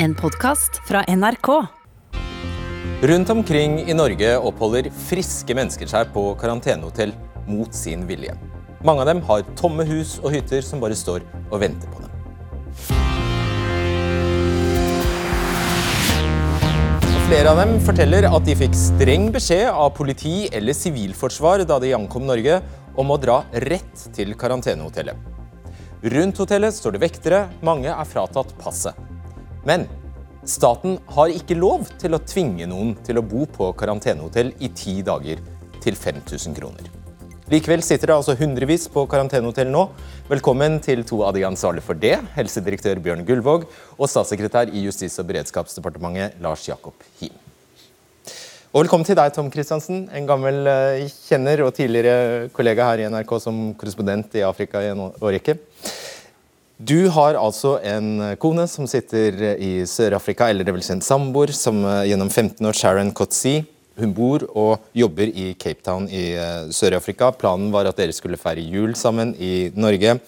En podkast fra NRK. Rundt omkring i Norge oppholder friske mennesker seg på karantenehotell mot sin vilje. Mange av dem har tomme hus og hytter som bare står og venter på dem. Flere av dem forteller at de fikk streng beskjed av politi eller sivilforsvar da de ankom Norge, om å dra rett til karantenehotellet. Rundt hotellet står det vektere, mange er fratatt passet. Men staten har ikke lov til å tvinge noen til å bo på karantenehotell i ti dager til 5000 kroner. Likevel sitter det altså hundrevis på karantenehotell nå. Velkommen til to av de ansvarlige for det, helsedirektør Bjørn Gullvåg og statssekretær i Justis- og beredskapsdepartementet Lars Jakob Him. Og velkommen til deg, Tom Kristiansen, en gammel eh, kjenner og tidligere kollega her i NRK som korrespondent i Afrika i en årrekke. Du har altså en kone som sitter i Sør-Afrika, eller det vil si en samboer, som eh, gjennom 15 år, Sharon Kotsi. Hun bor og jobber i Cape Town i eh, Sør-Afrika. Planen var at dere skulle feire jul sammen i Norge.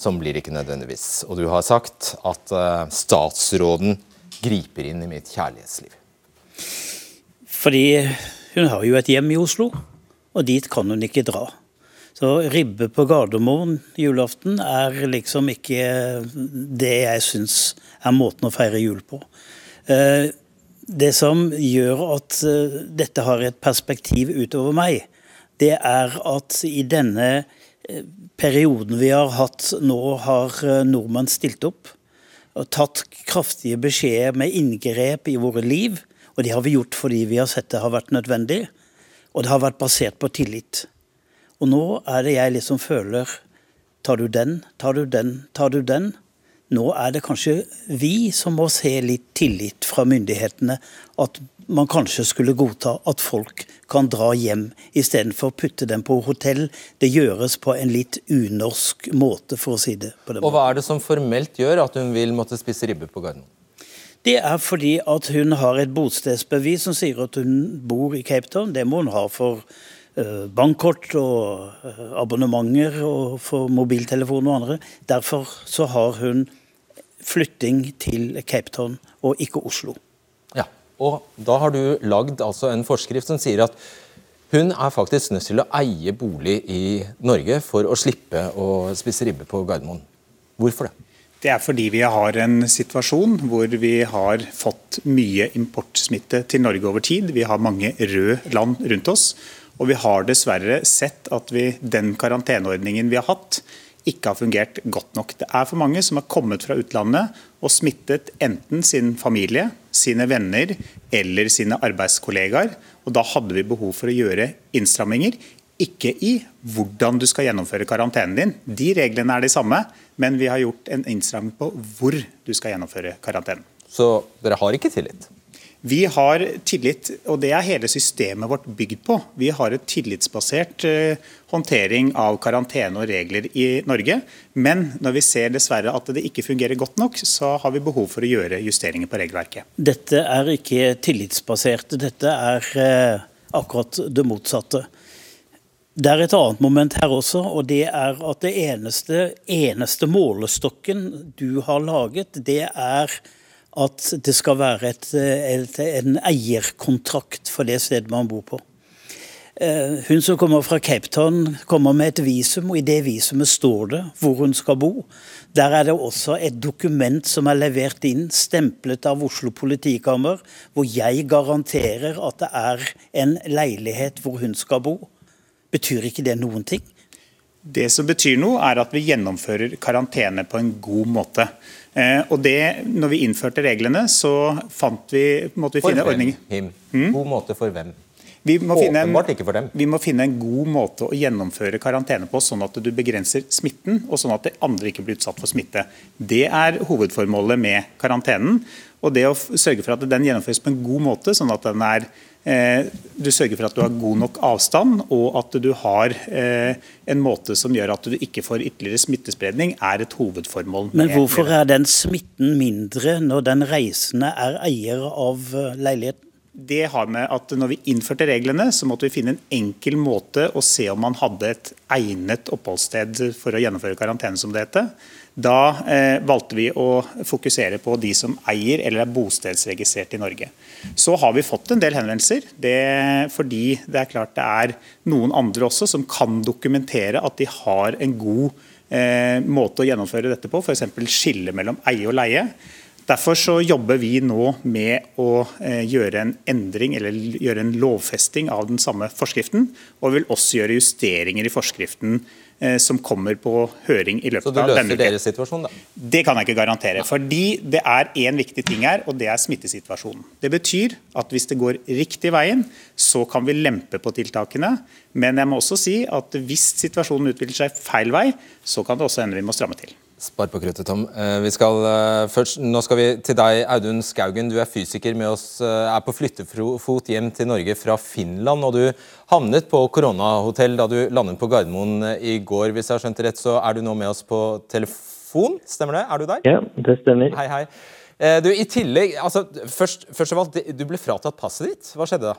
Som blir ikke nødvendigvis. Og du har sagt at eh, statsråden griper inn i mitt kjærlighetsliv. Fordi hun har jo et hjem i Oslo, og dit kan hun ikke dra. Så ribbe på Gardermoen julaften er liksom ikke det jeg syns er måten å feire jul på. Eh, Det som gjør at eh, dette har et perspektiv utover meg, det er at i denne eh, perioden vi har hatt nå, har nordmenn stilt opp og tatt kraftige beskjeder med inngrep i våre liv. Og det har vi gjort fordi vi har sett det har vært nødvendig, og det har vært basert på tillit. Og nå er det jeg liksom føler Tar du den, tar du den, tar du den? Nå er det kanskje vi som må se litt tillit fra myndighetene. At man kanskje skulle godta at folk kan dra hjem istedenfor å putte dem på hotell. Det gjøres på en litt unorsk måte, for å si det på den Og hva er det som formelt gjør at hun vil måtte spise ribbe på Gardermoen? Det er fordi at hun har et bostedsbevis som sier at hun bor i Cape Town. Det må hun ha for bankkort og eh, abonnementer og for mobiltelefon og andre. Derfor så har hun flytting til Cape Town og ikke Oslo. Ja, og da har du lagd altså en forskrift som sier at hun er faktisk nødt til å eie bolig i Norge for å slippe å spise ribbe på Gardermoen. Hvorfor det? Det er fordi vi har en situasjon hvor vi har fått mye importsmitte til Norge over tid. Vi har mange røde land rundt oss. Og vi har dessverre sett at vi, den karanteneordningen vi har hatt, ikke har fungert godt nok. Det er for mange som har kommet fra utlandet og smittet enten sin familie, sine venner eller sine arbeidskollegaer. Og da hadde vi behov for å gjøre innstramminger. Ikke i hvordan du skal gjennomføre karantenen din. De reglene er de samme, men vi har gjort en innstramming på hvor du skal gjennomføre karantenen. Så dere har ikke tillit? Vi har tillit, og det er hele systemet vårt bygd på. Vi har et tillitsbasert eh, håndtering av karantene og regler i Norge. Men når vi ser dessverre at det ikke fungerer godt nok, så har vi behov for å gjøre justeringer på regelverket. Dette er ikke tillitsbasert. Dette er eh, akkurat det motsatte. Det er et annet moment her også, og det er at det eneste, eneste målestokken du har laget, det er at det skal være et, et, en eierkontrakt for det stedet man bor på. Eh, Hun som kommer fra Cape Town, kommer med et visum, og i det visumet står det hvor hun skal bo. Der er det også et dokument som er levert inn, stemplet av Oslo politikammer, hvor jeg garanterer at det er en leilighet hvor hun skal bo. Betyr ikke det noen ting? Det som betyr noe, er at vi gjennomfører karantene på en god måte. Eh, og det, når vi innførte reglene, så fant vi, måtte vi For finne hvem? ordninger. Him? God måte for hvem? Vi må, finne en, Åpenbart ikke for dem. vi må finne en god måte å gjennomføre karantene på, sånn at du begrenser smitten, og sånn at andre ikke blir utsatt for smitte. Det er hovedformålet med karantenen. Og det å sørge for at den gjennomføres på en god måte, sånn at den er du sørger for at du har god nok avstand, og at du har eh, en måte som gjør at du ikke får ytterligere smittespredning, er et hovedformål. Men hvorfor er den smitten mindre når den reisende er eier av eh, leiligheten? Det har med at når vi innførte reglene, så måtte vi finne en enkel måte å se om man hadde et egnet oppholdssted for å gjennomføre karantene, som det heter. Da eh, valgte vi å fokusere på de som eier eller er bostedsregistrert i Norge. Så har vi fått en del henvendelser, det, fordi det er klart det er noen andre også som kan dokumentere at de har en god eh, måte å gjennomføre dette på, f.eks. skille mellom eie og leie. Derfor så jobber vi nå med å eh, gjøre en endring eller gjøre en lovfesting av den samme forskriften, og vil også gjøre justeringer i forskriften som kommer på høring i løpet av denne uken. Så du løser deres situasjon, da? Det kan jeg ikke garantere. Fordi det er én viktig ting her, og det er smittesituasjonen. Det betyr at hvis det går riktig veien, så kan vi lempe på tiltakene. Men jeg må også si at hvis situasjonen utvikler seg feil vei, så kan det også hende vi må stramme til. Spar på kruttet, Tom. Eh, vi skal, uh, først, nå skal vi til deg, Audun Skaugen. Du er fysiker med oss, uh, er på flyttefot hjem til Norge fra Finland. og Du havnet på koronahotell da du landet på Gardermoen i går. Hvis jeg har skjønt det rett, så er du nå med oss på telefon. Stemmer det? Er du der? Ja, det stemmer. Hei, hei. Du, i tillegg, altså, først, først av alt, du ble fratatt passet ditt. Hva skjedde da?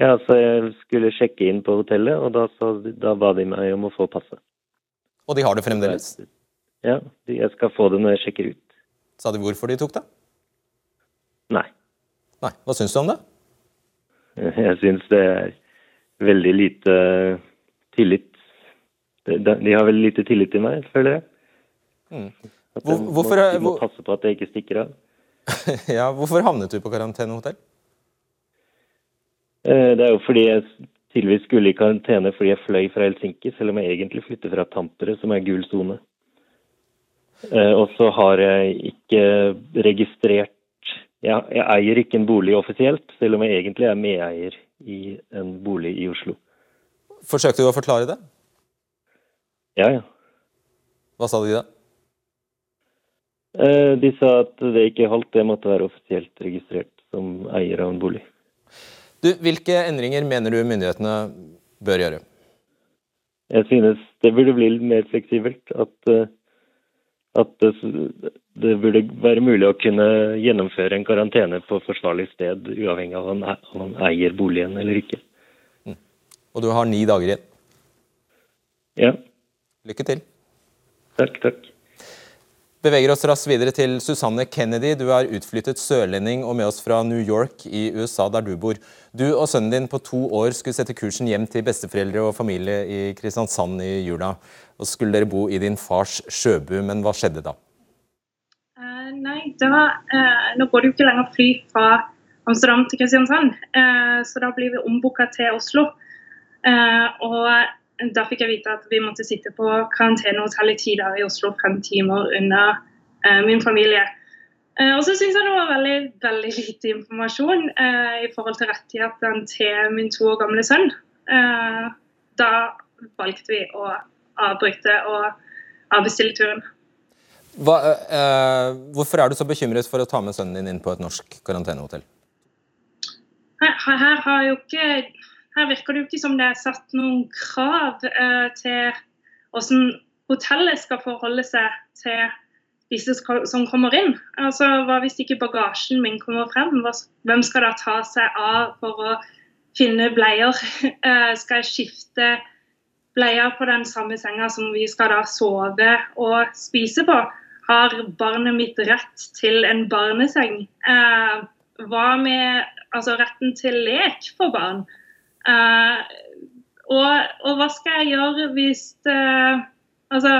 Ja, så Jeg skulle sjekke inn på hotellet, og da, så, da ba de meg om å få passet. Og de har det fremdeles? Ja, jeg skal få det når jeg sjekker ut. Sa de hvorfor de tok det? Nei. Nei. Hva syns du om det? Jeg syns det er veldig lite tillit. De har veldig lite tillit til meg, føler jeg. Mm. At de, hvorfor, må, de må passe på at jeg ikke stikker av. ja, Hvorfor havnet du på karantenehotell? Eh, det er jo fordi jeg tidligvis skulle i karantene fordi jeg fløy fra Helsinki, selv om jeg egentlig flytter fra Tampere, som er gul sone. Eh, og så har jeg ikke registrert jeg, jeg, eier ikke en bolig offisielt, selv om jeg egentlig er medeier i en bolig i Oslo. Forsøkte du å forklare det? Ja, ja. Hva sa de da? Eh, de sa at det ikke holdt, det måtte være offisielt registrert som eier av en bolig. Du, hvilke endringer mener du myndighetene bør gjøre? Jeg synes det burde bli litt mer fleksibelt. At, eh, at det, det, burde være mulig å kunne gjennomføre en karantene på forsvarlig sted, uavhengig av om man eier boligen eller ikke. Mm. Og du har ni dager igjen? Ja. Lykke til. Takk, takk beveger oss raskt videre til Susanne Kennedy. Du er utflyttet sørlending og med oss fra New York i USA, der du bor. Du og sønnen din på to år skulle sette kursen hjem til besteforeldre og familie i Kristiansand i jula. Og skulle dere bo i din fars sjøbu, men hva skjedde da? Uh, nei, da, uh, nå går det jo ikke lenger fly fra Amsterdam til Kristiansand, uh, så da blir vi ombooka til Oslo. og da fikk jeg vite at vi måtte sitte på karantenehotell i ti dager i Oslo, fem timer unna eh, min familie. Eh, og så syns jeg det var veldig, veldig lite informasjon eh, i forhold til rettighetene til min to år gamle sønn. da valgte vi å avbryte og avbestille turen. Hva, hvorfor er du så bekymret for å ta med sønnen din inn på et norsk karantenehotell? Her, her har jo ikke her virker det jo ikke som det er satt noen krav eh, til hvordan hotellet skal forholde seg til disse som kommer inn. Altså, Hva hvis ikke bagasjen min kommer frem? Hvem skal da ta seg av for å finne bleier? Eh, skal jeg skifte bleier på den samme senga som vi skal da sove og spise på? Har barnet mitt rett til en barneseng? Eh, hva med altså, retten til lek for barn? Uh, og, og, hva skal jeg gjøre hvis, uh, altså,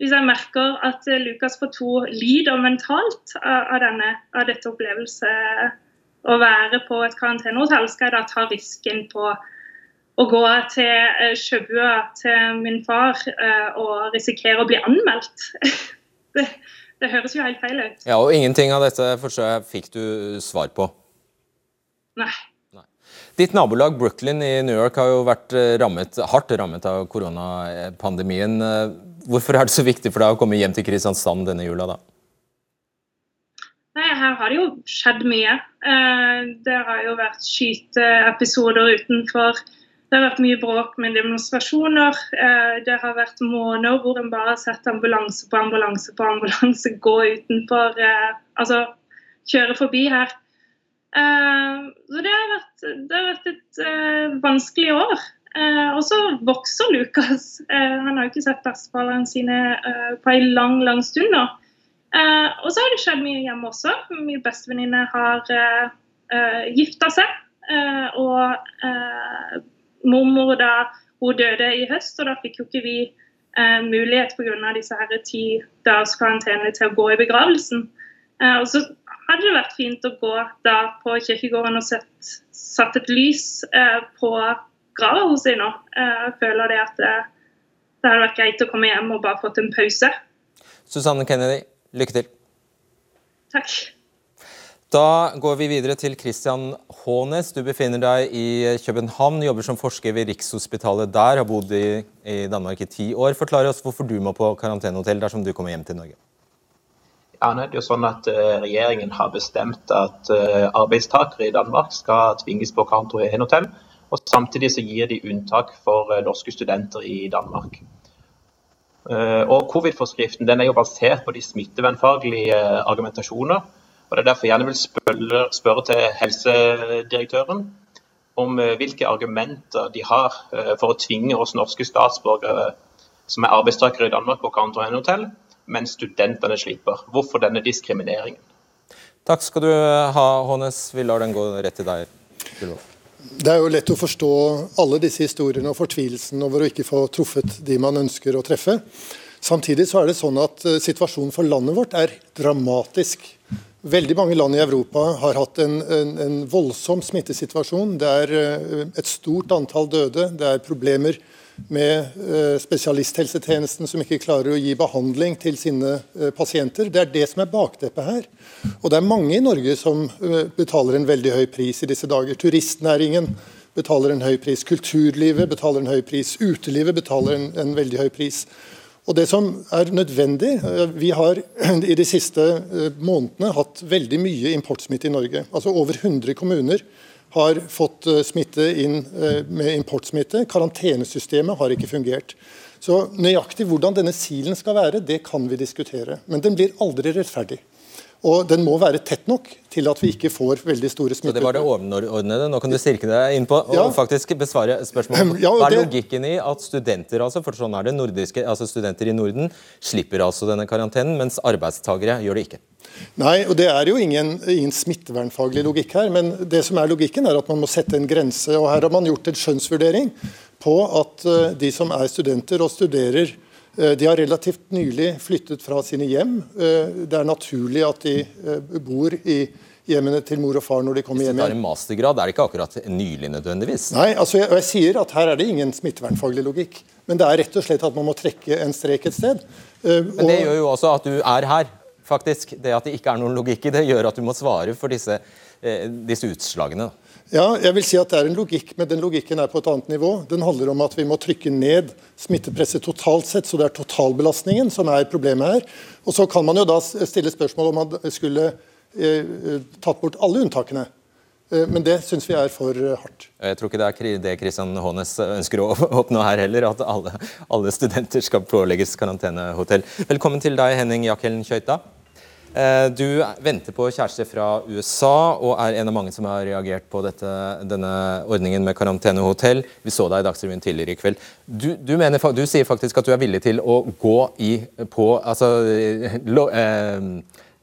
hvis jeg merker at Lukas på to lider mentalt av, denne, av dette opplevelset å være på et karantenehotell? Skal jeg da ta risken på å gå til uh, sjøbua til min far og risikere å bli anmeldt? det, det, høres jo helt feil ut. Ja, Og ingenting av dette fikk du svar på? Nei. Ditt nabolag Brooklyn i New York har jo vært eh, rammet, hardt rammet av koronapandemien. Eh, hvorfor er det så viktig for deg å komme hjem til Kristiansand denne jula, da? Nei, Her har det jo skjedd mye. Eh, det har jo vært skyteepisoder utenfor. Det har vært mye bråk med demonstrasjoner. Det har vært måneder hvor en bare har sett ambulanse på ambulanse på ambulanse gå utenfor Altså kjøre forbi her. Uh, så det har vært, det har vært et uh, vanskelig år. og så vokser Lukas. han har jo ikke sett besteforeldrene sine på en lang, lang stund nå. og så har det skjedd mye hjemme også. Min bestevenninne har gifta seg. og mormor da hun døde i høst, og da fikk jo ikke vi eh, mulighet pga. disse her ti dagers karantene til å gå i begravelsen. Eh, og så hadde det vært fint å gå da på kirkegården og sett, satt et lys eh, på grava hos jeg Eh, føler det at det, eh, det hadde vært greit å komme hjem og bare fått en pause. Susanne Kennedy, lykke til. Takk. Da går vi videre til Christian Hånes. Du befinner deg i København, jobber som forsker ved Rikshospitalet der, har bodd i, i Danmark i ti år. Forklar oss hvorfor du må på karantenehotell dersom du kommer hjem til Norge. Ja, nå er det jo sånn at uh, Regjeringen har bestemt at uh, arbeidstakere i Danmark skal tvinges på karantenehotell. og Samtidig så gir de unntak for uh, norske studenter i Danmark. og Covid-forskriften den er jo basert på de smittevernfaglige argumentasjoner og Det er derfor jeg gjerne vil spørre, spørre til helsedirektøren om eh, hvilke argumenter de har eh, for å tvinge oss norske statsborgere som er arbeidstakere i Danmark på karantenehotell, mens studentene slipper. Hvorfor denne diskrimineringen? Takk skal du ha, Hånes. Vi lar den gå rett til deg. Det er jo lett å forstå alle disse historiene og fortvilelsen over å ikke få truffet de man ønsker å treffe. Samtidig så er det sånn at eh, situasjonen for landet vårt er dramatisk. Veldig mange land i Europa har hatt en, en, en voldsom smittesituasjon. Det er uh, et stort antall døde. Det er problemer med uh, spesialisthelsetjenesten som ikke klarer å gi behandling til sine uh, pasienter. Det er det som er bakteppet her. Og det er mange i Norge som betaler en veldig høy pris i disse dager. Turistnæringen betaler en høy pris. Kulturlivet betaler en høy pris. Utelivet betaler en, en veldig høy pris. Og det som er nødvendig, eh, Vi har i de siste eh, månedene hatt veldig mye importsmitte i Norge. Altså Over 100 kommuner har fått eh, smitte inn med importsmitte. Karantenesystemet har ikke fungert. Så Nøyaktig hvordan denne silen skal være, det kan vi diskutere. Men den blir aldri rettferdig. Og den må være tett nok til at vi ikke får veldig store. Så Det var det overordnede. Nå kan du styrke deg inn på og ja. faktisk besvare spørsmålet. Ja, Hva er logikken i at studenter altså, for sånn er det, nordiske, altså studenter i Norden slipper altså denne karantenen, mens arbeidstakere gjør det ikke? Nei, og Det er jo ingen, ingen, smittevernfaglig logikk her. Men det som er logikken er at man må sette en grense. og Her har man gjort en skjønnsvurdering på at uh, de som er studenter og studerer Eh, de har relativt nylig flyttet fra sine hjem. Eh, det er naturlig at de eh, bor i hjemmene til mor og far når de kommer hjem. Hvis de tar en mastergrad, er det ikke akkurat nylig nødvendigvis? Nei, altså jeg, jeg, sier at her er det ingen smittevernfaglig logikk. Men det er rett og slett at man må trekke en strek et sted. Men det gjør jo også at du er her, faktisk. Det at det ikke er noen logikk i det, gjør at du må svare for disse, disse utslagene. Ja, jeg vil si at det er en logikk, men den logikken er på et annet nivå. Den handler om at vi må trykke ned smittepresset totalt sett, så det er totalbelastningen som er problemet her. Og Så kan man jo da stille spørsmål om man skulle eh, tatt bort alle unntakene. Eh, men det syns vi er for hardt. Jeg tror ikke det er det Kristian Hånes ønsker å oppnå her heller, at alle, alle studenter skal pålegges karantenehotell. Velkommen til deg, Henning Jakhellen Kjøita. Eh, du venter på kjæreste fra USA og er en av mange som har reagert på dette, denne ordningen med karantenehotell. Vi så deg i Dagsrevyen tidligere i kveld. Du, du, mener, du, sier faktisk at du er villig til å gå i på Altså lo, eh,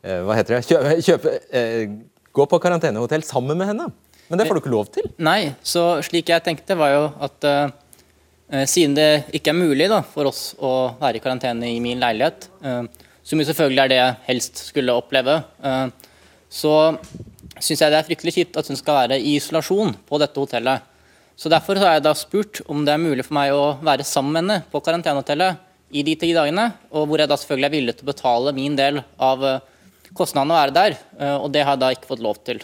eh, Hva heter det? Kjøpe, kjøpe eh, Gå på karantenehotell sammen med henne. Men det får du ikke lov til? Nei, så slik jeg tenkte var jo at eh, siden det ikke er mulig da, for oss å være i karantene i min leilighet, som jo selvfølgelig er det jeg helst skulle oppleve, eh, så syns jeg det er fryktelig kjipt at hun skal være i isolasjon på dette hotellet. Så Derfor har jeg da spurt om det er mulig for meg å være sammen med henne på karantenehotellet i de ti dagene, og hvor jeg da selvfølgelig er villig til å betale min del av eh, kostnadene å være der. Eh, og det har jeg da ikke fått lov til.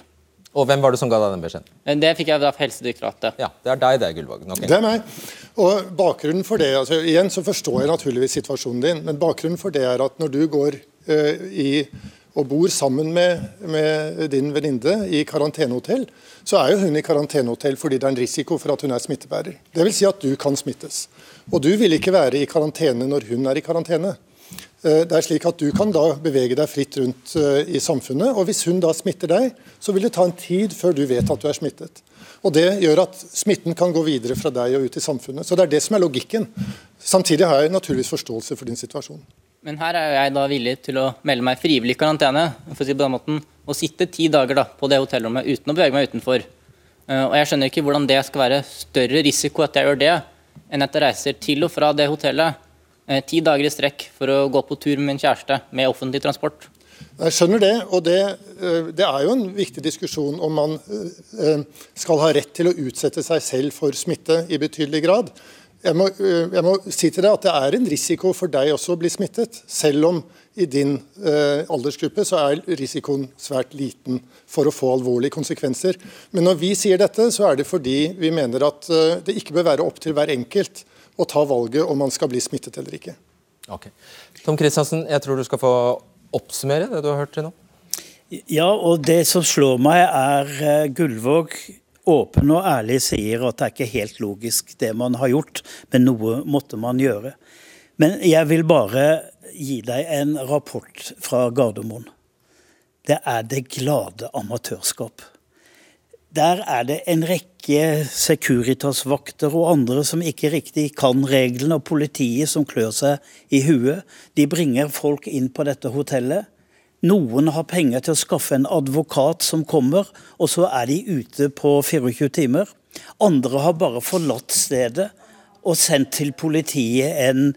Og hvem var det som ga deg den beskjeden? Det fikk jeg fra Helsedirektoratet. Ja, Det er deg det, Gullvåg. Okay. Det er meg. Og bakgrunnen for det, altså Igjen så forstår jeg naturligvis situasjonen din, men bakgrunnen for det er at når du går uh, i og bor sammen med, med din venninne i karantenehotell, så er jo hun i karantenehotell fordi det er en risiko for at hun er smittebærer. Det vil si at du kan smittes. Og du vil ikke være i karantene når hun er i karantene. Eh, det er slik at Du kan da bevege deg fritt rundt eh, i samfunnet. og Hvis hun da smitter deg, så vil det ta en tid før du vet at du er smittet. Og Det gjør at smitten kan gå videre fra deg og ut i samfunnet. Så Det er det som er logikken. Samtidig har jeg naturligvis forståelse for din situasjon. Men her er jeg da villig til å melde meg frivillig i karantene for å si på den måten, og sitte ti dager da, på det hotellrommet uten å bevege meg utenfor. Eh, og Jeg skjønner ikke hvordan det skal være større risiko at jeg gjør det, enn at jeg reiser til og fra det hotellet ti dager i strekk for å gå på tur med min kjæreste med offentlig transport. Jeg skjønner det, og det, eh, det, er jo en viktig diskusjon om man eh, skal ha rett til å utsette seg selv for smitte i betydelig grad. Jeg må, jeg må si til deg at det er en risiko for deg også å bli smittet, selv om i din eh, aldersgruppe så er risikoen svært liten for å få alvorlige konsekvenser. Men når vi sier dette, så er det fordi vi mener at eh, det ikke bør være opp til hver enkelt å ta valget om man skal bli smittet eller ikke. Ok. Tom Kristiansen, jeg tror du skal få oppsummere det du har hørt til nå. Ja, og det som slår meg, er uh, Gullvåg åpen og ærlig sier at det er ikke helt logisk det man har gjort, men noe måtte man gjøre. Men jeg vil bare gi deg en rapport fra Gardermoen. Det er det glade amatørskap. Der er det en rekke Securitas-vakter og andre som ikke riktig kan reglene, og politiet som klør seg i huet. De bringer folk inn på dette hotellet. Noen har penger til å skaffe en advokat som kommer, og så er de ute på 24 timer. Andre har bare forlatt stedet og sendt til politiet en,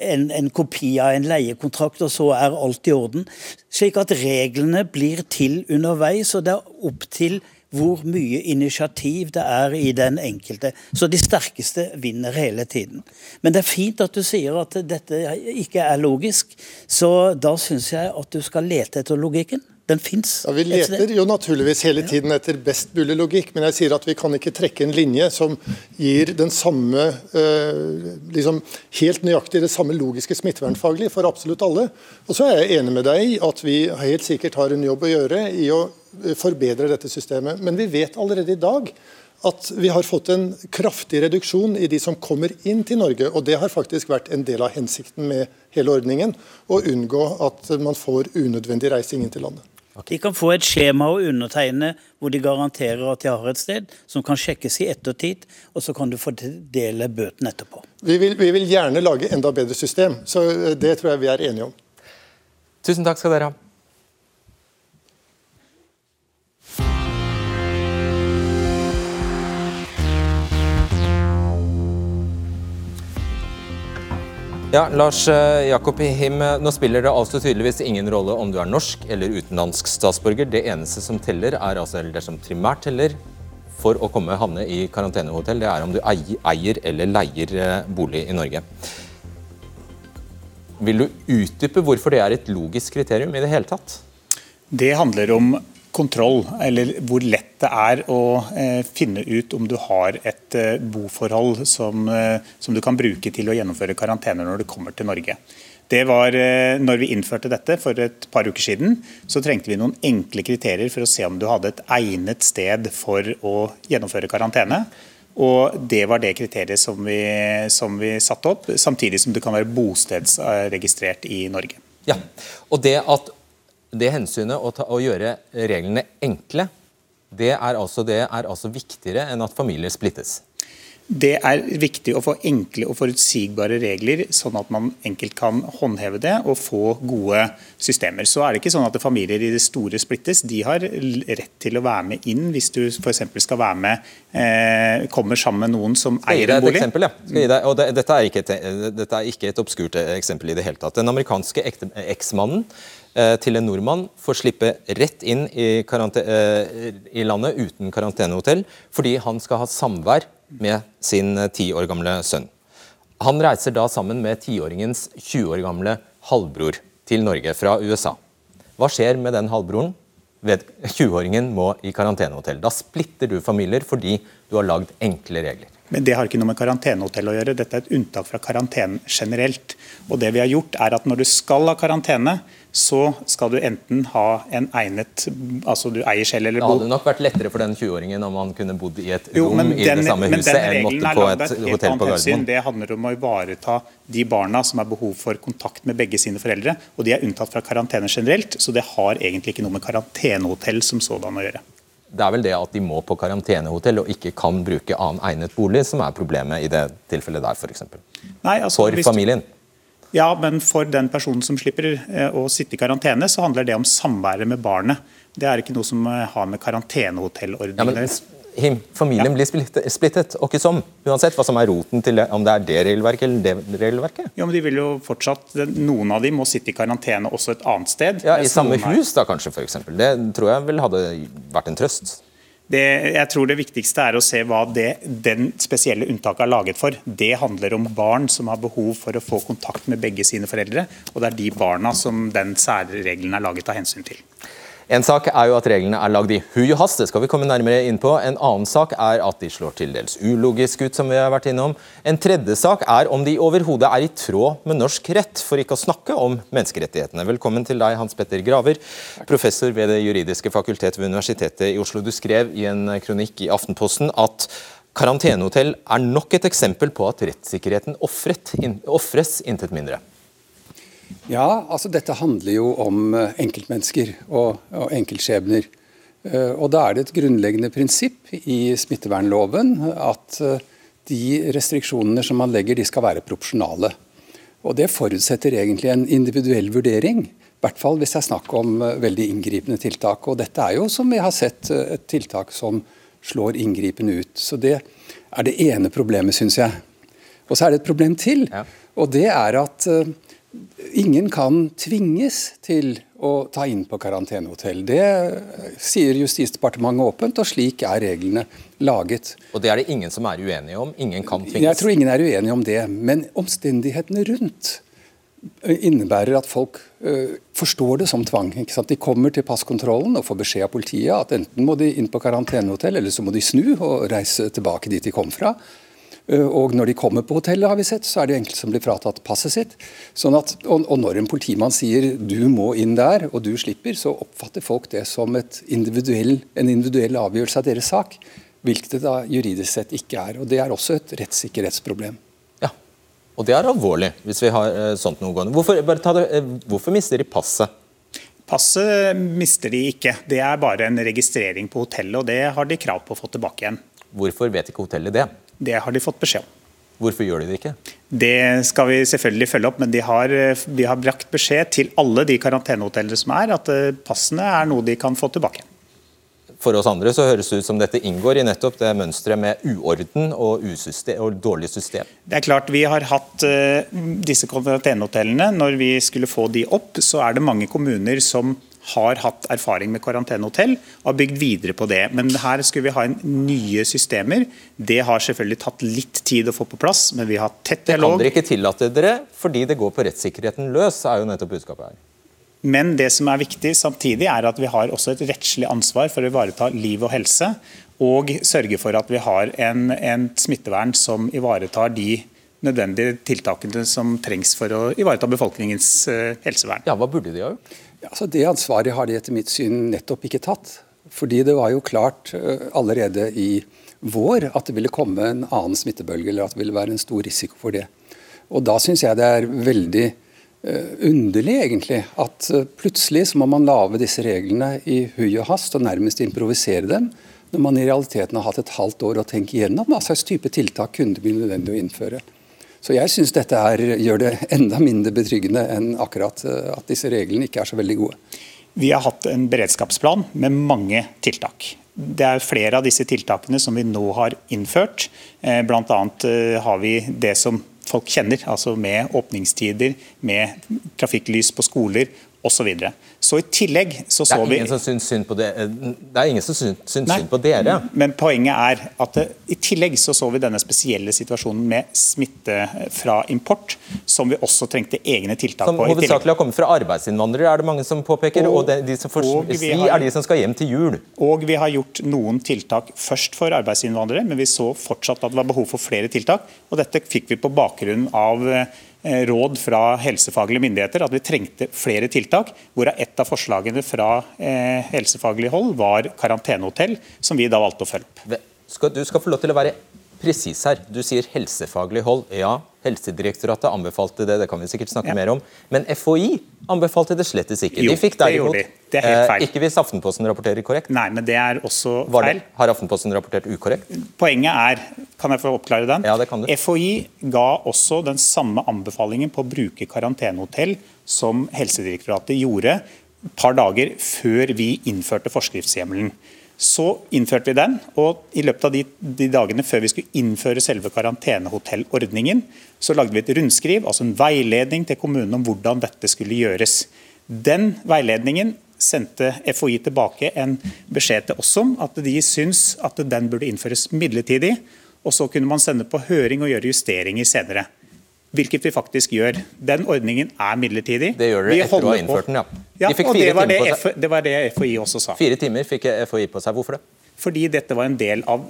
en, en, kopi av en leiekontrakt, og så er alt i orden. Slik at reglene blir til underveis, og det er opp til hvor mye initiativ det er i den enkelte. Så de sterkeste vinner hele tiden. Men det er fint at du sier at dette ikke er logisk, så da syns jeg at du skal lete etter logikken. Den fins. Ja, vi leter jo naturligvis hele tiden etter best mulig logikk, men jeg sier at vi kan ikke trekke en linje som gir den samme eh, liksom helt nøyaktig det samme logiske smittevernfaglig for absolutt alle. Og så er jeg enig med deg i at vi helt sikkert har en jobb å gjøre i å forbedre dette systemet. Men vi vet allerede i dag at vi har fått en kraftig reduksjon i de som kommer inn til Norge. og Det har faktisk vært en del av hensikten med hele ordningen. Å unngå at man får unødvendig reising inn til landet. De kan få et skjema å undertegne hvor de garanterer at de har et sted, som kan sjekkes i ettertid, og så kan du fordele bøtene etterpå. Vi vil, vi vil gjerne lage enda bedre system, så eh, det tror jeg vi er enige om. Tusen takk skal dere ha. Ja, Lars eh, Jakob Him, eh, nå spiller det altså tydeligvis ingen rolle om du er norsk eller utenlandsk statsborger. Det eneste som teller, er altså, eller det som primært teller for å komme havne i karantenehotell, det er om du eier eller leier eh, bolig i Norge. Vil du utdype hvorfor det er et logisk kriterium i det hele tatt? Det handler om kontroll, eller hvor lett det er å eh, finne ut om du har et eh, boforhold som, eh, som, du kan bruke til å gjennomføre karantene når du kommer til Norge. Det var, når vi innførte dette for et par uker siden, så trengte vi noen enkle kriterier for å se om du hadde et egnet sted for å gjennomføre karantene. Og Det var det kriteriet som vi, som vi satte opp, samtidig som du kan være bostedsregistrert i Norge. Ja, og det at det hensynet å, ta, å, gjøre reglene enkle, det er, altså, det er altså viktigere enn at familier splittes. Det er viktig å få enkle og forutsigbare regler, sånn at man enkelt kan håndheve det og få gode systemer. Så er det ikke sånn at familier i det store splittes. De har rett til å være med inn hvis du f.eks. skal være med, eh, kommer sammen med noen som eier en bolig. Eksempel, ja. Deg, og det, dette, er et, dette, er ikke et, obskurt eksempel i det hele tatt. Den amerikanske eksmannen Eh, til en nordmann får slippe rett inn i, eh, i, landet uten karantenehotell fordi han skal ha samvær med sin eh, ti år gamle sønn. Han reiser da sammen med tiåringens 20 år gamle halvbror til Norge fra USA. Hva skjer med den halvbroren? 20-åringen må i karantenehotell. Da splitter du familier fordi du har lagd enkle regler. Men det har ikke noe med karantenehotell å gjøre. Dette er et unntak fra karantenen generelt. Og det vi har gjort er at Når du skal ha karantene, så skal du enten ha en egnet Altså du eier selv eller Det hadde nok vært lettere for den 20-åringen om han kunne bodd i et Jo, rom men i den, det samme huset den enn måtte på et hotell på. Gardermoen. Det handler om å ivareta de barna som har behov for kontakt med begge sine foreldre. Og de er unntatt fra karantene generelt, så det har egentlig ikke noe med karantenehotell som sådan å gjøre. Det er vel det at de må på karantenehotell og ikke kan bruke annen egnet bolig, som er problemet i det tilfellet der, f.eks. Nei, altså, For hvis du- familien. Ja, men for den personen som slipper eh, å sitte i karantene, så handler det om samværet med barnet. Det er ikke noe som eh, har med karantenehotellordningen å ja, gjøre. Him, familien blir splittet, splittet, og ikke som. Uansett hva som er roten til det, om det er det regelverket eller det regelverket. Jo, men de vil jo fortsatt, Noen av dem må sitte i karantene også et annet sted. Ja, I samme hus, da kanskje, f.eks. Det tror jeg vel hadde vært en trøst. Det, jeg tror det viktigste er å se hva det, den spesielle unntaket er laget for. Det handler om barn som har behov for å få kontakt med begge sine foreldre. Og det er de barna som den særregelen er laget av hensyn til. En sak er jo at reglene er lagd i hui og hast, det skal vi komme nærmere inn på. En annen sak er at de slår til dels ulogisk ut, som vi har vært innom. En tredje sak er om de overhodet er i tråd med norsk rett, for ikke å snakke om menneskerettighetene. Velkommen til deg, Hans Petter Graver, professor ved Det juridiske fakultet ved Universitetet i Oslo. Du skrev i en kronikk i Aftenposten at karantenehotell er nok et eksempel på at rettssikkerheten ofres, intet mindre. Ja, altså dette handler jo om eh, enkeltmennesker og, og enkeltskjebner. Eh, Og da er det et grunnleggende prinsipp i smittevernloven at eh, de restriksjonene som man legger, de skal være proporsjonale. Og Det forutsetter egentlig en individuell vurdering. I hvert fall hvis det er snakk om veldig inngripende tiltak. Og dette er jo, som vi har sett, et tiltak som slår inngripende ut. Så det er det ene problemet, syns jeg. Og så er det et problem til. Og det er at ingen kan tvinges til å ta inn på karantenehotell. Det eh, sier Justisdepartementet åpent, og slik er reglene laget. Og det er det ingen som er uenige om. Ingen kan tvinges. Jeg tror ingen er uenige om det, men omstendighetene rundt eh, innebærer at folk uh, forstår det som tvang. De kommer til passkontrollen og får beskjed av politiet at enten må de inn på karantenehotell, eller så må de snu og reise tilbake dit de kom fra. Eh, Og når de kommer på hotellet, har vi sett, så er det enkelte som blir fratatt passet sitt. Sånn at, og, og når en politimann sier du må inn der, og du slipper, så oppfatter folk det som et individuell, en individuell avgjørelse av deres sak. Hvilket det da juridisk sett ikke er. Og Det er også et rettssikkerhetsproblem. Ja, Og det er alvorlig, hvis vi har eh, sånt noe gående. Hvorfor, bare ta det, eh, hvorfor mister de passet? Passet mister de ikke. Det er bare en registrering på hotellet, og det har de krav på å få tilbake igjen. Hvorfor vet ikke hotellet det? Det har de fått beskjed om. Hvorfor gjør de det ikke? Det skal vi selvfølgelig følge opp, men de har, de har brakt beskjed til alle de karantenehotellene som er, at eh, passene er noe de kan få tilbake. For oss andre så høres det ut som dette inngår i nettopp det mønsteret med uorden og, usystem, og dårlig system. Det er klart Vi har hatt uh, disse karantenehotellene. Når vi skulle få de opp, så er det mange kommuner som har hatt erfaring med karantenehotell og har bygd videre på det. Men her skulle vi ha en nye systemer. Det har selvfølgelig tatt litt tid å få på plass, men vi har hatt tett Det kan dere ikke tillate dere fordi det går på rettssikkerheten løs, er jo nettopp budskapet her. Men det som er viktig samtidig er at vi har også et rettslig ansvar for å ivareta liv og helse, og sørge for at vi har en, en smittevern som ivaretar de nødvendige tiltakene som trengs for å ivareta befolkningens eh, helsevern. Ja, Hva burde de ha gjort? Altså det ansvaret har de etter mitt syn nettopp ikke tatt. Fordi det var jo klart eh, allerede i vår at det ville komme en annen smittebølge, eller at det ville være en stor risiko for det. Og da syns jeg det er veldig underlig, egentlig, at eh, plutselig så må man lage disse reglene i hui og hast og nærmest improvisere dem, når man i realiteten har hatt et halvt år å tenke igjennom hva slags type tiltak kunne det bli nødvendig å innføre. Så jeg syns dette er, gjør det enda mindre betryggende enn akkurat eh, at disse reglene ikke er så veldig gode. Vi har hatt en beredskapsplan med mange tiltak. Det er flere av disse tiltakene som vi nå har innført. Bl.a. Eh, har vi det som folk kjenner, altså med åpningstider, med trafikklys på skoler osv. Så, så i tillegg så Det så er vi ingen som syns synd på det. eh, Det er ingen som syns, syns Nei. synd på dere. Men poenget er at det, i tillegg så så vi denne spesielle situasjonen med smitte fra import, som vi også trengte egne tiltak Som på. Som hovedsakelig har kommet fra arbeidsinnvandrere, er det mange som påpeker. Og, Og- de, de som får har- er de som skal hjem til jul. Og vi har gjort noen tiltak først for arbeidsinnvandrere, men vi så fortsatt at det var behov for flere tiltak. Og dette fikk vi på bakgrunn av eh, råd fra helsefaglige myndigheter at vi trengte flere tiltak, hvorav et av forslagene fra eh, helsefaglig hold var karantenehotell, som vi da valgte å følge opp. Du skal få lov til å være presis her. Du sier helsefaglig hold. Ja, Helsedirektoratet anbefalte det, det kan vi sikkert snakke Ja. mer om. Men FHI anbefalte det slettes ikke. Jo, de fikk det derimot, gjorde de. Det er helt feil. Eh, ikke hvis Aftenposten rapporterer korrekt. Nei, men det er også Var feil. det, har Aftenposten rapportert ukorrekt? Poenget er, kan jeg få oppklare den? Ja, det kan du. FHI ga også den samme anbefalingen på å bruke karantenehotell som Helsedirektoratet gjorde et par dager før vi innførte forskriftshjemmelen. Så innførte vi den, og i løpet av de, de dagene før vi skulle innføre selve karantenehotellordningen, så lagde vi et rundskriv, altså en veiledning til kommunene om hvordan dette skulle gjøres. Den veiledningen sendte FHI tilbake en beskjed til oss om at de syns at den burde innføres midlertidig. Og så kunne man sende på høring og gjøre justeringer senere. Hvilket vi faktisk gjør. Den ordningen er midlertidig. Det gjør dere etter å ha innført den, ja. Ja, De fikk fire det var timer på seg. Det var det FHI også sa. Fire timer fikk FHI på seg. Hvorfor det? Fordi dette var en del av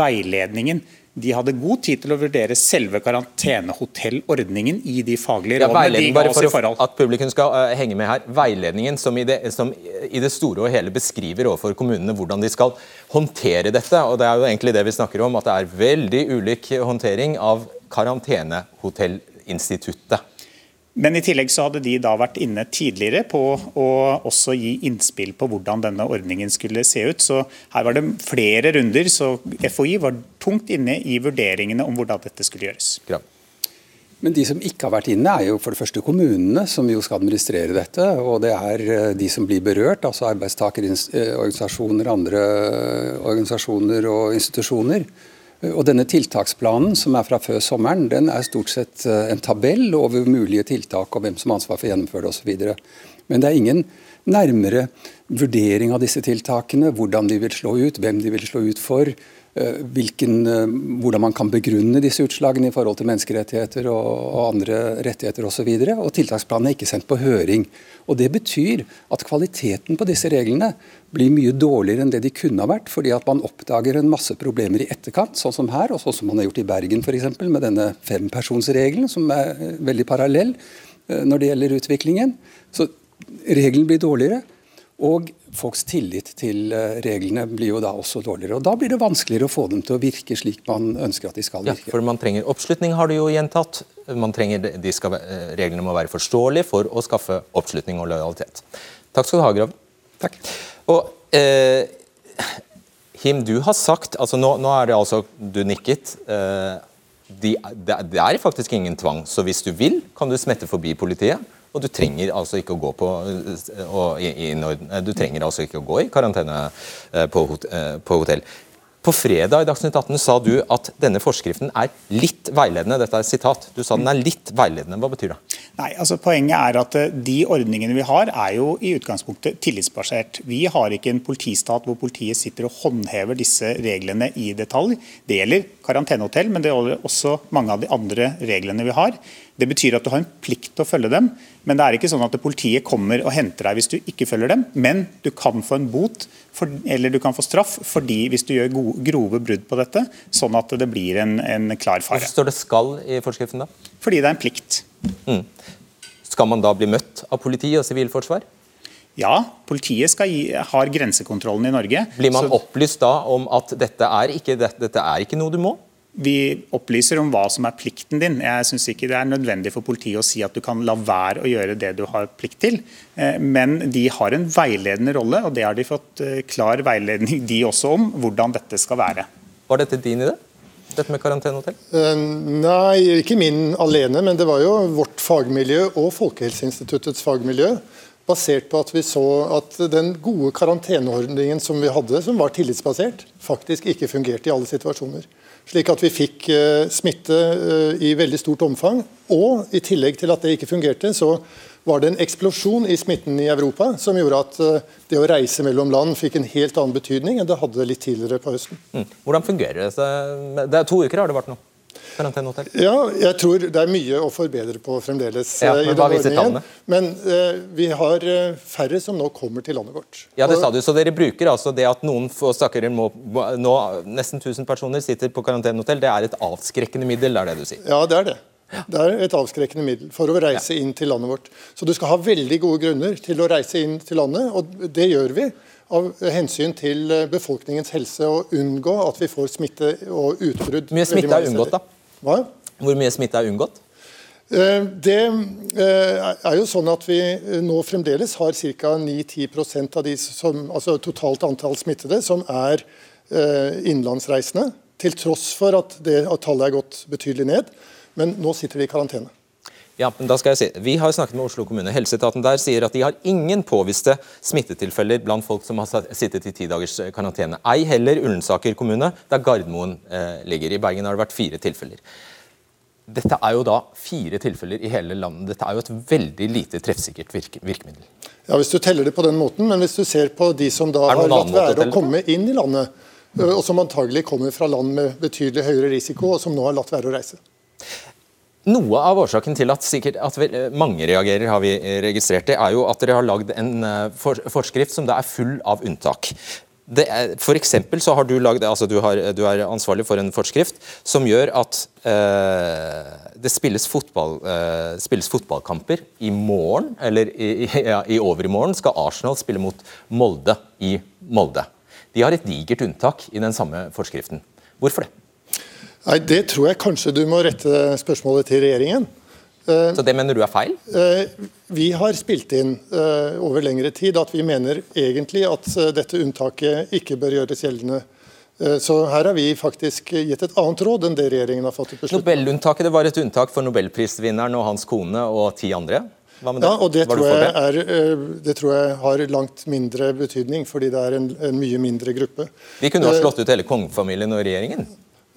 veiledningen. De hadde god tid til å vurdere selve karantenehotellordningen i de faglige Ja, rådene de ga oss i forhold. at publikum skal uh, henge med her. Veiledningen som i, det, som i det store og hele beskriver overfor kommunene hvordan de skal håndtere dette. og Det er jo egentlig det vi snakker om, at det er veldig ulik håndtering av karantenehotellinstituttet. Men i tillegg så hadde de da vært inne tidligere på å også gi innspill på hvordan denne ordningen skulle se ut. Så her var det flere runder, så FHI var tungt inne i vurderingene om hvordan dette skulle gjøres. Men de som ikke har vært inne, er jo for det første kommunene, som jo skal administrere dette. Og det er eh, de som blir berørt, altså arbeidstakerorganisasjoner, andre organisasjoner og institusjoner. Og denne tiltaksplanen som er fra før sommeren, den er stort sett eh, en tabell over mulige tiltak og hvem som har ansvar for å gjennomføre det osv. Men det er ingen nærmere vurdering av disse tiltakene, hvordan de vil slå ut, hvem de vil slå ut for, hvilken, eh, hvordan man kan begrunne disse utslagene i forhold til menneskerettigheter og, og andre rettigheter osv. Og, så og tiltaksplanen er ikke sendt på høring. Og Det betyr at kvaliteten på disse reglene blir mye dårligere enn det de kunne ha vært, fordi at man oppdager en masse problemer i etterkant, sånn som her, og sånn som man har gjort i Bergen f.eks., med denne fempersonsregelen, som er eh, veldig parallell eh, når det gjelder utviklingen. Så regelen blir dårligere. Og folks tillit til eh, reglene blir jo da også dårligere. og Da blir det vanskeligere å få dem til å virke slik man ønsker at de skal virke. Ja, for man trenger oppslutning, har du jo gjentatt. Man trenger, de skal, eh, reglene må være forståelige for å skaffe oppslutning og lojalitet. Takk skal du ha, Grav. Takk. Og eh, Him, du har sagt altså nå, nå er det altså Du nikket. Eh, de, det, det er faktisk ingen tvang, så hvis du vil, kan du smette forbi politiet. Og du trenger altså ikke å gå på eh, og, i, i, når- Du trenger altså ikke å gå i karantene eh, på, eh, på hotell. På fredag i Dagsnytt 18 sa du at denne forskriften er litt veiledende. Dette er et sitat. Du sa den er litt veiledende. Hva betyr det? Nei, altså Poenget er at eh, de ordningene vi har, er jo i utgangspunktet tillitsbasert. Vi har ikke en politistat hvor politiet sitter og håndhever disse reglene i detalj. Det gjelder karantenehotell, men det gjelder også mange av de andre reglene vi har. Det betyr at du har en plikt til å følge dem, men det er ikke sånn at politiet kommer og henter deg hvis du ikke følger dem. Men du kan få en bot for, eller du kan få straff fordi hvis du gjør gode, grove brudd på dette, sånn at det blir en, en klar fare. Hvorfor står det 'skal' i forskriften da? Fordi det er en plikt. Mm. Skal man da bli møtt av politi og sivilforsvar? Ja, politiet skal gi, har grensekontrollen i Norge. Blir man så opplyst da om at dette er ikke, dette, dette er ikke noe du må? Vi opplyser om hva som er plikten din. Jeg syns ikke det er nødvendig for politiet å si at du kan la være å gjøre det du har plikt til. Eh, Men de har en veiledende rolle, og det har de fått eh, klar veiledning de også om hvordan dette skal være. Var dette din idé? Dette med karantenehotell? Eh, Nei, ikke min alene, men det var jo vårt fagmiljø og Folkehelseinstituttets fagmiljø. Basert på at vi så at den gode karanteneordningen som vi hadde, som var tillitsbasert, faktisk ikke fungerte i alle situasjoner. Slik at vi fikk eh, smitte eh, i veldig stort omfang. Og i tillegg til at det ikke fungerte, så var det en eksplosjon i smitten i Europa som gjorde at eh, det å reise mellom land fikk en helt annen betydning enn det hadde litt tidligere på høsten. Mm. Hvordan fungerer det? Det er To uker har det vært nå. Ja, jeg tror det er mye å forbedre på fremdeles. Ja, men i hva viser ordningen. Men eh, vi har eh, færre som nå kommer til landet vårt. Ja, det sa du. Så dere bruker altså det at noen få må Nå nesten 1000 personer sitter på karantenehotell, det er et avskrekkende middel, er det du sier? Ja, det er det. Det er et avskrekkende middel for å reise inn til landet vårt. Så du skal ha veldig gode grunner til å reise inn til landet, og det gjør vi av hensyn til eh, befolkningens helse og unngå at vi får smitte og utbrudd. Hvor mye smitte er unngått, da? Hva? Hvor mye smitte er unngått? Eh, det eh, er jo sånn at vi nå fremdeles har ca. 9-10% av de som, altså totalt antall smittede som er innenlandsreisende. Til tross for at det at tallet er gått betydelig ned. Men nå sitter de i karantene. Ja, men da skal jeg si, Vi har snakket med Oslo kommune. Helseetaten der sier at de har ingen påviste smittetilfeller blant folk som har sittet i ti dagers eh, karantene. Ei heller Ullensaker kommune, der Gardermoen eh, ligger. I Bergen har det vært fire tilfeller. Dette er jo da fire tilfeller i hele landet. Dette er jo et veldig lite treffsikkert virke, virkemiddel. Ja, Hvis du teller det på den måten, men hvis du ser på de som da har latt være å komme inn i landet, og som antagelig kommer fra land med betydelig høyere risiko, og som nå har latt være å reise. Noe av årsaken til at, at mange reagerer, har vi registrert det, er jo at dere har lagd en eh, for, forskrift som da er full av unntak. Det er, for så har du, lagd, altså du, har, du, er ansvarlig for en forskrift som gjør at eh, det spilles, fotball, eh, spilles, fotballkamper i morgen, eller i, ja, i overmorgen skal Arsenal spille mot Molde i Molde. De har et digert unntak i den samme forskriften. Hvorfor det? Nei, Det tror jeg kanskje du må rette spørsmålet til regjeringen. Eh, Så det mener du er feil? Eh, vi har spilt inn eh, over lengre tid at vi mener egentlig at dette unntaket ikke bør gjøres gjeldende. Så her har vi faktisk gitt et annet råd enn det regjeringen har fått beslutning Nobelunntaket det var et unntak for nobelprisvinneren og hans kone og ti andre? Hva med det? Ja, og det tror, det? Er, det tror, jeg har langt mindre betydning, fordi det er en, en mye mindre gruppe. Vi kunne ha slått ut hele kongefamilien og regjeringen?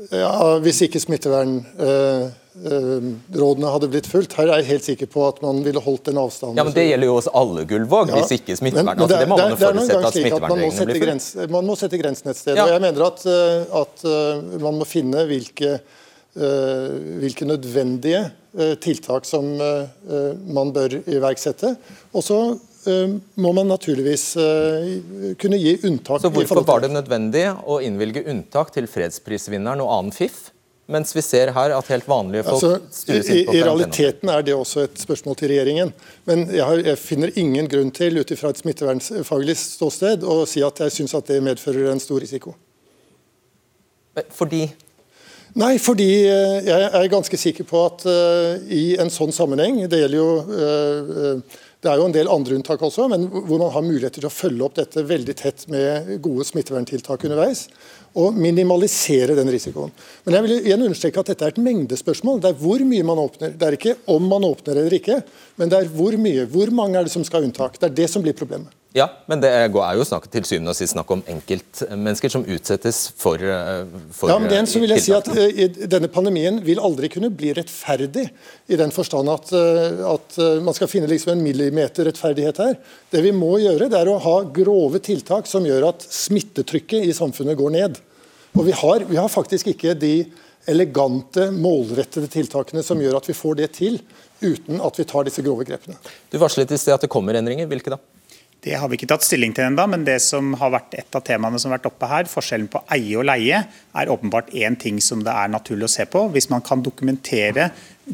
Ja, Hvis ikke smittevernrådene eh, eh, hadde blitt fulgt. Her er jeg helt sikker på at man ville holdt den avstanden. Ja, men Det gjelder jo hos alle, Gullvåg. Ja, hvis ikke smittevern. Men, men det, altså, det må man jo forutsette at smittevernreglene blir fulgt. Man må sette grensen et sted. Ja. og Jeg mener at, eh, at man må finne hvilke, hvilke nødvendige tiltak som man bør iverksette. Og så Eh, må man naturligvis eh, kunne gi unntak. Så Hvorfor var det nødvendig å innvilge unntak til fredsprisvinneren og annen fiff? Mens vi ser her at helt vanlige folk altså, styres inn på I, I realiteten er det også et spørsmål til regjeringen. Men jeg, har, jeg finner ingen grunn til ut fra et smittevernfaglig ståsted å si at jeg syns det medfører en stor risiko. Fordi? Nei, fordi eh, jeg er ganske sikker på at uh, i en sånn sammenheng Det gjelder jo uh, det er jo en del andre unntak også, men hvor man har muligheter til å følge opp dette veldig tett med gode smitteverntiltak underveis. Og minimalisere den risikoen. Men jeg vil igjen understreke at dette er et mengdespørsmål. Det er hvor mye man åpner. Det er ikke om man åpner eller ikke, men det er hvor mye. Hvor mange er det som skal ha unntak? Det er det som blir problemet. Ja, men det er jo snakk, til syvende og sist snakk om enkeltmennesker som utsettes for, eh, for Ja, men igjen så vil jeg si at uh, Denne pandemien vil aldri kunne bli rettferdig, i den forstand at, at man skal finne liksom en millimeter rettferdighet her. Det vi må gjøre, det er å ha grove tiltak som gjør at smittetrykket i samfunnet går ned. Og vi har, vi har faktisk ikke de elegante, målrettede tiltakene som gjør at vi får det til, uten at vi tar disse grove grepene. Du varslet i sted at det kommer endringer. Hvilke da? Det har vi ikke tatt stilling til ennå, men det som har vært et av temaene som har vært oppe her, forskjellen på eie og leie, er åpenbart én ting som det er naturlig å se på. Hvis man kan dokumentere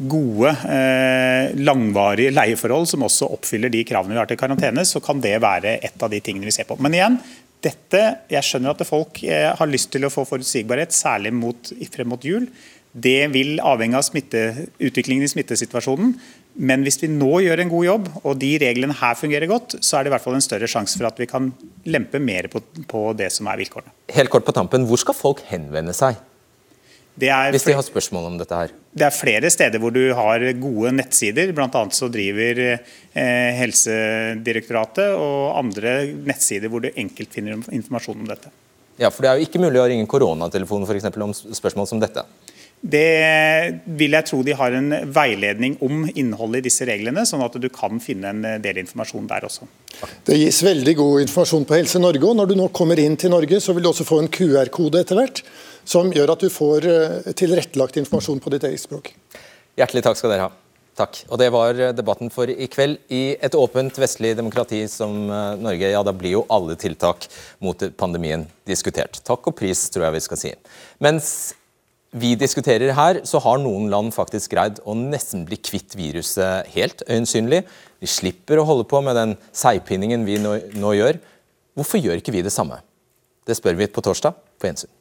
gode, eh, langvarige leieforhold som også oppfyller de kravene vi har til karantene, så kan det være et av de tingene vi ser på. Men igjen, dette, jeg skjønner at folk eh, har lyst til å få forutsigbarhet, særlig mot, frem mot jul. Det vil avhenge av smitte, utviklingen i smittesituasjonen. Men hvis vi nå gjør en god jobb, og de reglene her fungerer godt, så er det i hvert fall en større sjanse for at vi kan lempe mer på, på det som er vilkårene. Helt kort på tampen, Hvor skal folk henvende seg? Hvis de har spørsmål om dette her? Det er flere steder hvor du har gode nettsider. Bl.a. så driver eh, Helsedirektoratet og andre nettsider hvor du enkelt finner informasjon om dette. Ja, for Det er jo ikke mulig å ringe koronatelefonen for eksempel, om spørsmål som dette? Det vil jeg tro de har en veiledning om innholdet i disse reglene, sånn at du kan finne en del informasjon der også. Det gis veldig god informasjon på Helse Norge. og Når du nå kommer inn til Norge, så vil du også få en QR-kode etter hvert, som gjør at du får eh, tilrettelagt informasjon på ditt eget språk. Hjertelig takk skal dere ha. Takk. Og Det var debatten for i kveld. I et åpent vestlig demokrati som eh, Norge, ja da blir jo alle tiltak mot pandemien diskutert. Takk og pris, tror jeg vi skal si. Mens vi diskuterer her, så har noen land faktisk greid å nesten bli kvitt viruset helt, øyensynlig. De slipper å holde på med den seigpinningen vi nå, nå gjør. Hvorfor gjør ikke vi det samme? Det spør vi på torsdag på gjensyn.